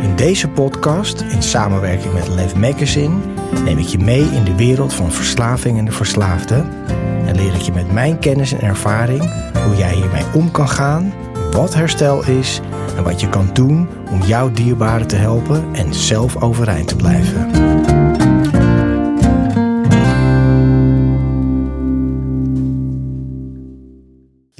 In deze podcast, in samenwerking met Lev Magazine, neem ik je mee in de wereld van verslaving en de verslaafde. En leer ik je met mijn kennis en ervaring hoe jij hiermee om kan gaan, wat herstel is en wat je kan doen om jouw dierbaren te helpen en zelf overeind te blijven.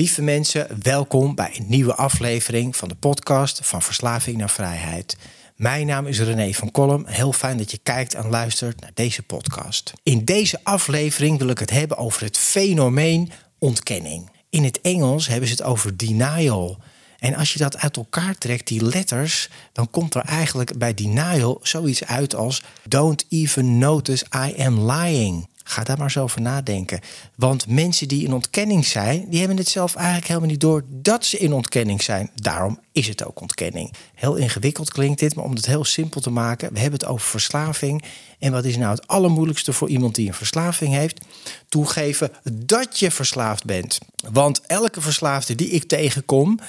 Lieve mensen, welkom bij een nieuwe aflevering van de podcast van Verslaving naar Vrijheid. Mijn naam is René van Kolm. Heel fijn dat je kijkt en luistert naar deze podcast. In deze aflevering wil ik het hebben over het fenomeen ontkenning. In het Engels hebben ze het over denial. En als je dat uit elkaar trekt, die letters, dan komt er eigenlijk bij denial zoiets uit als don't even notice I am lying. Ga daar maar eens over nadenken. Want mensen die in ontkenning zijn, die hebben het zelf eigenlijk helemaal niet door dat ze in ontkenning zijn. Daarom is het ook ontkenning. Heel ingewikkeld klinkt dit, maar om het heel simpel te maken, we hebben het over verslaving. En wat is nou het allermoeilijkste voor iemand die een verslaving heeft? Toegeven dat je verslaafd bent. Want elke verslaafde die ik tegenkom,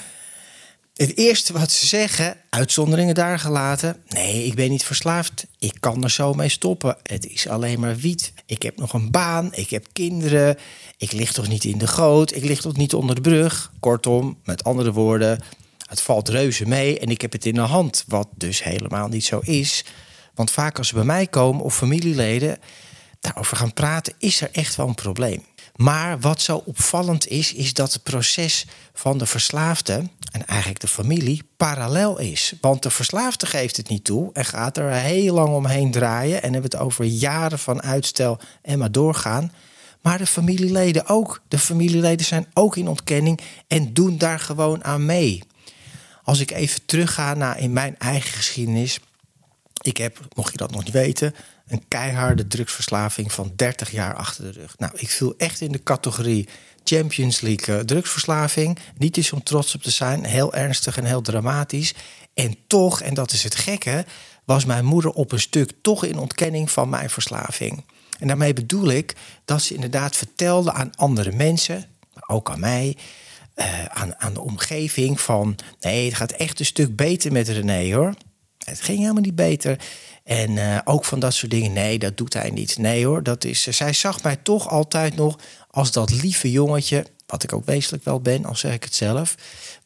het eerste wat ze zeggen, uitzonderingen daar gelaten. Nee, ik ben niet verslaafd. Ik kan er zo mee stoppen. Het is alleen maar wiet. Ik heb nog een baan. Ik heb kinderen. Ik lig toch niet in de goot. Ik lig toch niet onder de brug. Kortom, met andere woorden, het valt reuze mee en ik heb het in de hand. Wat dus helemaal niet zo is. Want vaak als ze bij mij komen of familieleden daarover gaan praten, is er echt wel een probleem. Maar wat zo opvallend is, is dat het proces van de verslaafde en eigenlijk de familie parallel is. Want de verslaafde geeft het niet toe en gaat er heel lang omheen draaien en hebben het over jaren van uitstel en maar doorgaan. Maar de familieleden ook. De familieleden zijn ook in ontkenning en doen daar gewoon aan mee. Als ik even terugga naar in mijn eigen geschiedenis. Ik heb, mocht je dat nog niet weten, een keiharde drugsverslaving van 30 jaar achter de rug. Nou, ik viel echt in de categorie Champions League eh, drugsverslaving. Niet eens om trots op te zijn, heel ernstig en heel dramatisch. En toch, en dat is het gekke, was mijn moeder op een stuk toch in ontkenning van mijn verslaving. En daarmee bedoel ik dat ze inderdaad vertelde aan andere mensen, ook aan mij, uh, aan, aan de omgeving van nee, het gaat echt een stuk beter met René hoor. Het ging helemaal niet beter. En uh, ook van dat soort dingen. Nee, dat doet hij niet. Nee hoor, dat is. Zij zag mij toch altijd nog als dat lieve jongetje. Wat ik ook wezenlijk wel ben, al zeg ik het zelf.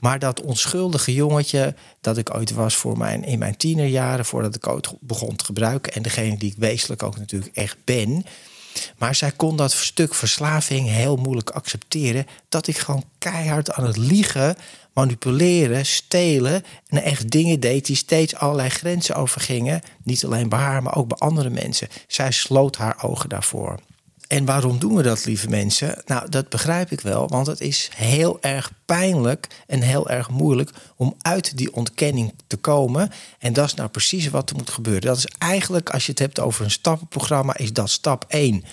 Maar dat onschuldige jongetje dat ik ooit was voor mijn, in mijn tienerjaren, voordat ik ooit begon te gebruiken. En degene die ik wezenlijk ook natuurlijk echt ben. Maar zij kon dat stuk verslaving heel moeilijk accepteren. Dat ik gewoon keihard aan het liegen, manipuleren, stelen. En echt dingen deed die steeds allerlei grenzen overgingen. Niet alleen bij haar, maar ook bij andere mensen. Zij sloot haar ogen daarvoor. En waarom doen we dat, lieve mensen? Nou, dat begrijp ik wel, want het is heel erg pijnlijk en heel erg moeilijk om uit die ontkenning te komen. En dat is nou precies wat er moet gebeuren. Dat is eigenlijk, als je het hebt over een stappenprogramma, is dat stap 1.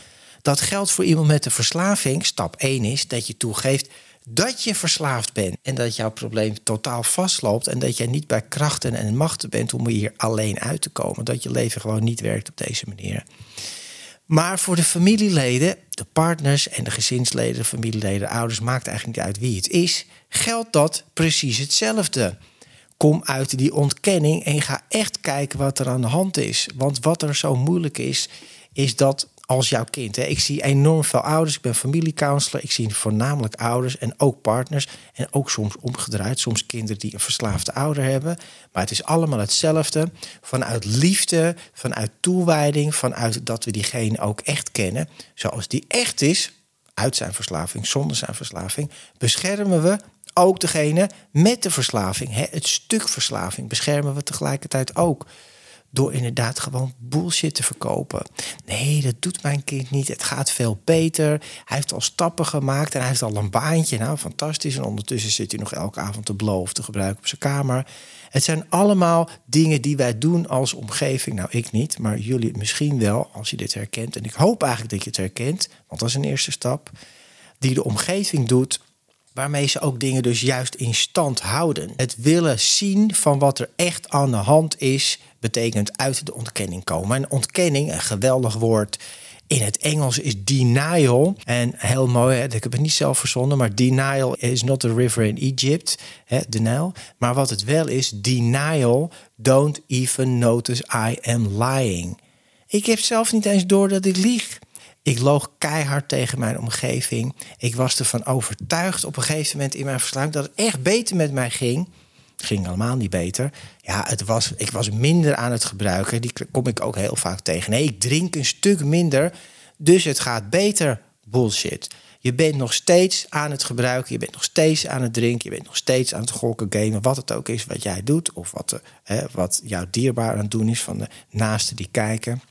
Dat geldt voor iemand met een verslaving. Stap 1 is dat je toegeeft dat je verslaafd bent en dat jouw probleem totaal vastloopt en dat jij niet bij krachten en machten bent om hier alleen uit te komen. Dat je leven gewoon niet werkt op deze manier. Maar voor de familieleden, de partners en de gezinsleden, de familieleden, de ouders, maakt eigenlijk niet uit wie het is, geldt dat precies hetzelfde. Kom uit die ontkenning en ga echt kijken wat er aan de hand is. Want wat er zo moeilijk is, is dat als jouw kind. Hè. Ik zie enorm veel ouders. Ik ben familiecounselor. Ik zie voornamelijk ouders en ook partners. En ook soms omgedraaid. Soms kinderen die een verslaafde ouder hebben. Maar het is allemaal hetzelfde. Vanuit liefde, vanuit toewijding, vanuit dat we diegene ook echt kennen. Zoals die echt is, uit zijn verslaving, zonder zijn verslaving, beschermen we ook degene met de verslaving. Hè, het stuk verslaving beschermen we tegelijkertijd ook. Door inderdaad gewoon bullshit te verkopen. Nee, dat doet mijn kind niet. Het gaat veel beter. Hij heeft al stappen gemaakt en hij heeft al een baantje. Nou, fantastisch. En ondertussen zit hij nog elke avond te blowen te gebruiken op zijn kamer. Het zijn allemaal dingen die wij doen als omgeving. Nou, ik niet, maar jullie misschien wel als je dit herkent. En ik hoop eigenlijk dat je het herkent, want dat is een eerste stap. Die de omgeving doet waarmee ze ook dingen dus juist in stand houden. Het willen zien van wat er echt aan de hand is, betekent uit de ontkenning komen. En ontkenning, een geweldig woord. In het Engels is denial. En heel mooi, hè, ik heb het niet zelf verzonnen, maar denial is not a river in Egypt. Hè, denial. Maar wat het wel is, denial, don't even notice I am lying. Ik heb zelf niet eens door dat ik lieg. Ik loog keihard tegen mijn omgeving. Ik was ervan overtuigd op een gegeven moment in mijn verslaving dat het echt beter met mij ging. Ging allemaal niet beter. Ja, het was, ik was minder aan het gebruiken. Die kom ik ook heel vaak tegen. Nee, ik drink een stuk minder. Dus het gaat beter. Bullshit. Je bent nog steeds aan het gebruiken. Je bent nog steeds aan het drinken. Je bent nog steeds aan het gokken, gamen. Wat het ook is wat jij doet. Of wat, hè, wat jouw dierbaar aan het doen is van de naasten die kijken.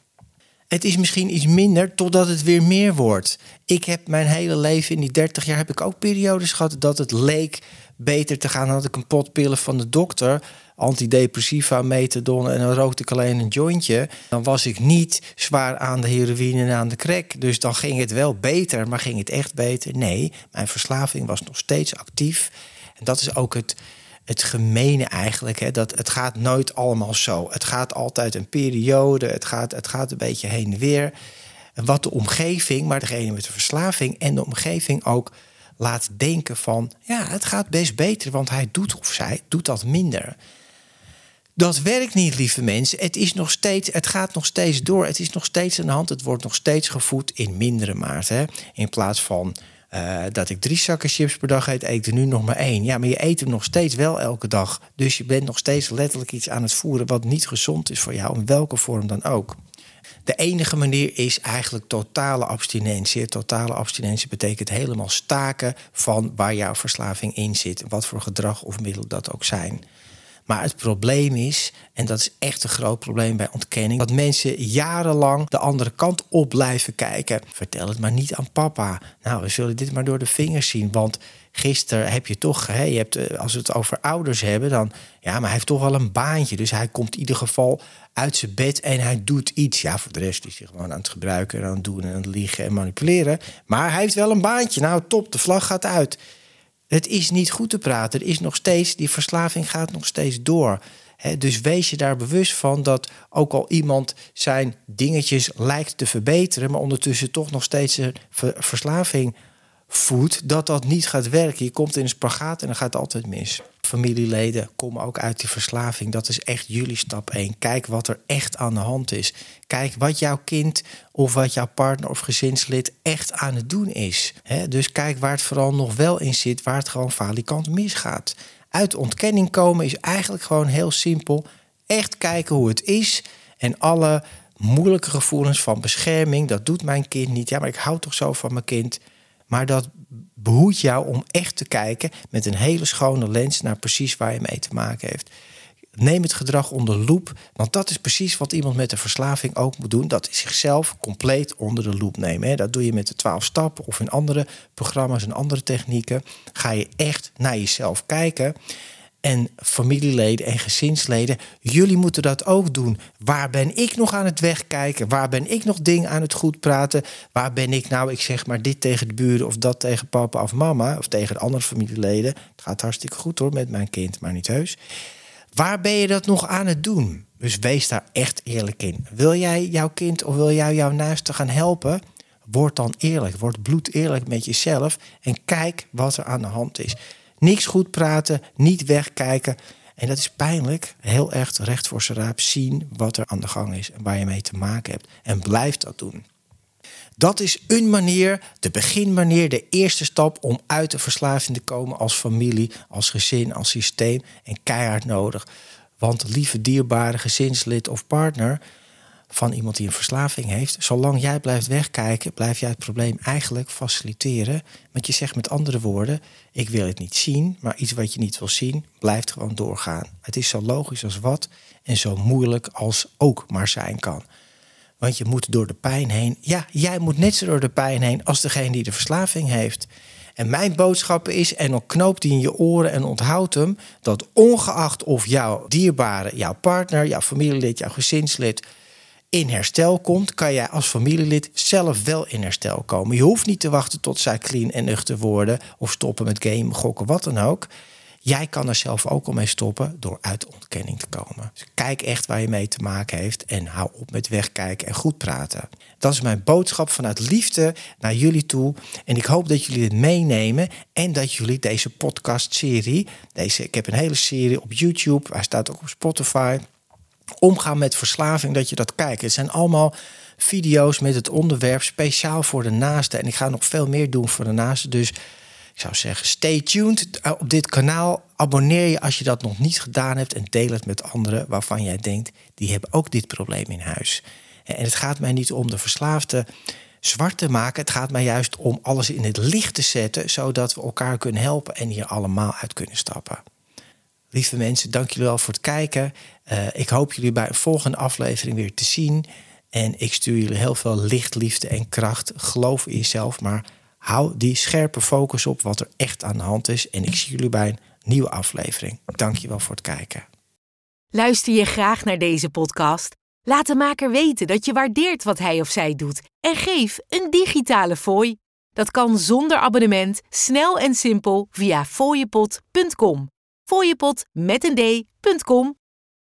Het is misschien iets minder totdat het weer meer wordt. Ik heb mijn hele leven in die 30 jaar heb ik ook periodes gehad dat het leek beter te gaan. Had ik een pot pillen van de dokter, antidepressiva, methadon en dan rookte ik alleen een jointje. Dan was ik niet zwaar aan de heroïne en aan de crack. Dus dan ging het wel beter, maar ging het echt beter? Nee, mijn verslaving was nog steeds actief. En dat is ook het, het gemene eigenlijk. Hè, dat het gaat nooit allemaal zo. Het gaat altijd een periode. Het gaat, het gaat een beetje heen en weer. En wat de omgeving, maar degene met de verslaving en de omgeving ook laat denken van... ja, het gaat best beter, want hij doet of zij doet dat minder. Dat werkt niet, lieve mensen. Het, is nog steeds, het gaat nog steeds door. Het is nog steeds aan de hand. Het wordt nog steeds gevoed in mindere mate. In plaats van uh, dat ik drie zakken chips per dag eet, eet er nu nog maar één. Ja, maar je eet hem nog steeds wel elke dag. Dus je bent nog steeds letterlijk iets aan het voeren wat niet gezond is voor jou, in welke vorm dan ook. De enige manier is eigenlijk totale abstinentie. Totale abstinentie betekent helemaal staken van waar jouw verslaving in zit. Wat voor gedrag of middel dat ook zijn. Maar het probleem is, en dat is echt een groot probleem bij ontkenning, dat mensen jarenlang de andere kant op blijven kijken. Vertel het maar niet aan papa. Nou, we zullen dit maar door de vingers zien, want gisteren heb je toch, hè, je hebt, eh, als we het over ouders hebben, dan ja, maar hij heeft toch wel een baantje. Dus hij komt in ieder geval uit zijn bed en hij doet iets. Ja, voor de rest is hij gewoon aan het gebruiken en aan het doen en aan het liegen en manipuleren. Maar hij heeft wel een baantje. Nou, top, de vlag gaat uit. Het is niet goed te praten. Er is nog steeds, die verslaving gaat nog steeds door. dus wees je daar bewust van dat ook al iemand zijn dingetjes lijkt te verbeteren, maar ondertussen toch nog steeds een verslaving voedt, dat dat niet gaat werken. Je komt in een spagaat en dan gaat het altijd mis. Familieleden komen ook uit die verslaving. Dat is echt jullie stap 1. Kijk wat er echt aan de hand is. Kijk wat jouw kind of wat jouw partner of gezinslid echt aan het doen is. dus kijk waar het vooral nog wel in zit, waar het gewoon falikant misgaat. Uit ontkenning komen is eigenlijk gewoon heel simpel. Echt kijken hoe het is en alle moeilijke gevoelens van bescherming, dat doet mijn kind niet. Ja, maar ik hou toch zo van mijn kind. Maar dat behoedt jou om echt te kijken met een hele schone lens naar precies waar je mee te maken heeft. Neem het gedrag onder loep, want dat is precies wat iemand met een verslaving ook moet doen. Dat is zichzelf compleet onder de loep nemen. Dat doe je met de twaalf stappen of in andere programma's en andere technieken. Ga je echt naar jezelf kijken en familieleden en gezinsleden, jullie moeten dat ook doen. Waar ben ik nog aan het wegkijken? Waar ben ik nog dingen aan het goed praten? Waar ben ik nou, ik zeg maar dit tegen de buren of dat tegen papa of mama of tegen andere familieleden? Het gaat hartstikke goed hoor met mijn kind, maar niet heus. Waar ben je dat nog aan het doen? Dus wees daar echt eerlijk in. Wil jij jouw kind of wil jij jouw naaste gaan helpen? Word dan eerlijk. Word bloed eerlijk met jezelf en kijk wat er aan de hand is. Niks goed praten, niet wegkijken. En dat is pijnlijk. Heel erg recht voor zijn raap zien wat er aan de gang is en waar je mee te maken hebt. En blijf dat doen. Dat is een manier, de beginmanier, de eerste stap om uit de verslaving te komen als familie, als gezin, als systeem en keihard nodig. Want lieve dierbare gezinslid of partner van iemand die een verslaving heeft, zolang jij blijft wegkijken, blijf jij het probleem eigenlijk faciliteren. Want je zegt met andere woorden: ik wil het niet zien, maar iets wat je niet wil zien, blijft gewoon doorgaan. Het is zo logisch als wat en zo moeilijk als ook maar zijn kan. Want je moet door de pijn heen. Ja, jij moet net zo door de pijn heen als degene die de verslaving heeft. En mijn boodschap is, en dan die in je oren en onthoud hem, dat ongeacht of jouw dierbare, jouw partner, jouw familielid, jouw gezinslid in herstel komt, kan jij als familielid zelf wel in herstel komen. Je hoeft niet te wachten tot zij clean en nuchter worden of stoppen met game, gokken, wat dan ook. Jij kan er zelf ook al mee stoppen door uit ontkenning te komen. Dus kijk echt waar je mee te maken heeft en hou op met wegkijken en goed praten. Dat is mijn boodschap vanuit liefde naar jullie toe. En ik hoop dat jullie dit meenemen en dat jullie deze podcast-serie, deze, ik heb een hele serie op YouTube, hij staat ook op Spotify. Omgaan met verslaving, dat je dat kijkt. Het zijn allemaal video's met het onderwerp speciaal voor de naaste. En ik ga nog veel meer doen voor de naaste. Dus ik zou zeggen, stay tuned op dit kanaal. Abonneer je als je dat nog niet gedaan hebt en deel het met anderen waarvan jij denkt, die hebben ook dit probleem in huis. En het gaat mij niet om de verslaafde zwart te maken. Het gaat mij juist om alles in het licht te zetten, zodat we elkaar kunnen helpen en hier allemaal uit kunnen stappen. Lieve mensen, dank jullie wel voor het kijken. Uh, ik hoop jullie bij een volgende aflevering weer te zien. En ik stuur jullie heel veel licht, liefde en kracht. Geloof in jezelf, maar hou die scherpe focus op wat er echt aan de hand is. En ik zie jullie bij een nieuwe aflevering. Dank je wel voor het kijken. Luister je graag naar deze podcast? Laat de maker weten dat je waardeert wat hij of zij doet en geef een digitale fooi. Dat kan zonder abonnement, snel en simpel via fooiepot.com. Fooiepot met een d.com